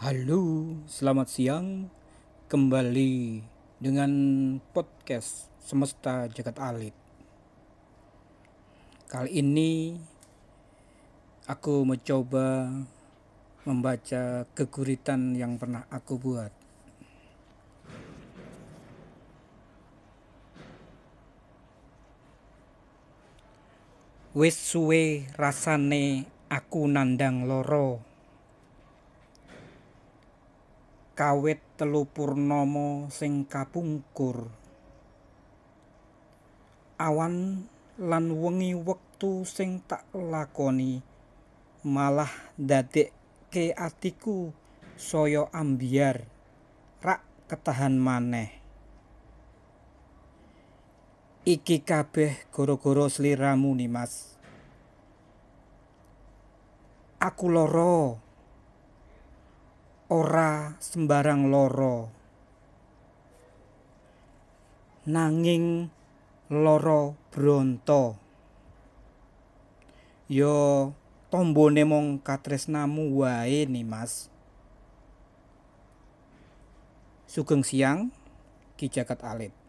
Halo, selamat siang. Kembali dengan podcast Semesta Jagat Alit. Kali ini aku mencoba membaca keguritan yang pernah aku buat. Wis suwe rasane aku nandang loro. Kawit telu purnama sing kapungkur. Awan lan wengi wektu sing tak lakoni malah ndadekke atiku saya ambiar rak ketahan maneh. Iki kabeh gara-gara sliramu Nimas. Aku loro ora sembarang loro nanging loro bronto yo tombone mong katresnamu wae nih mas. Sugeng siang ki jagat alit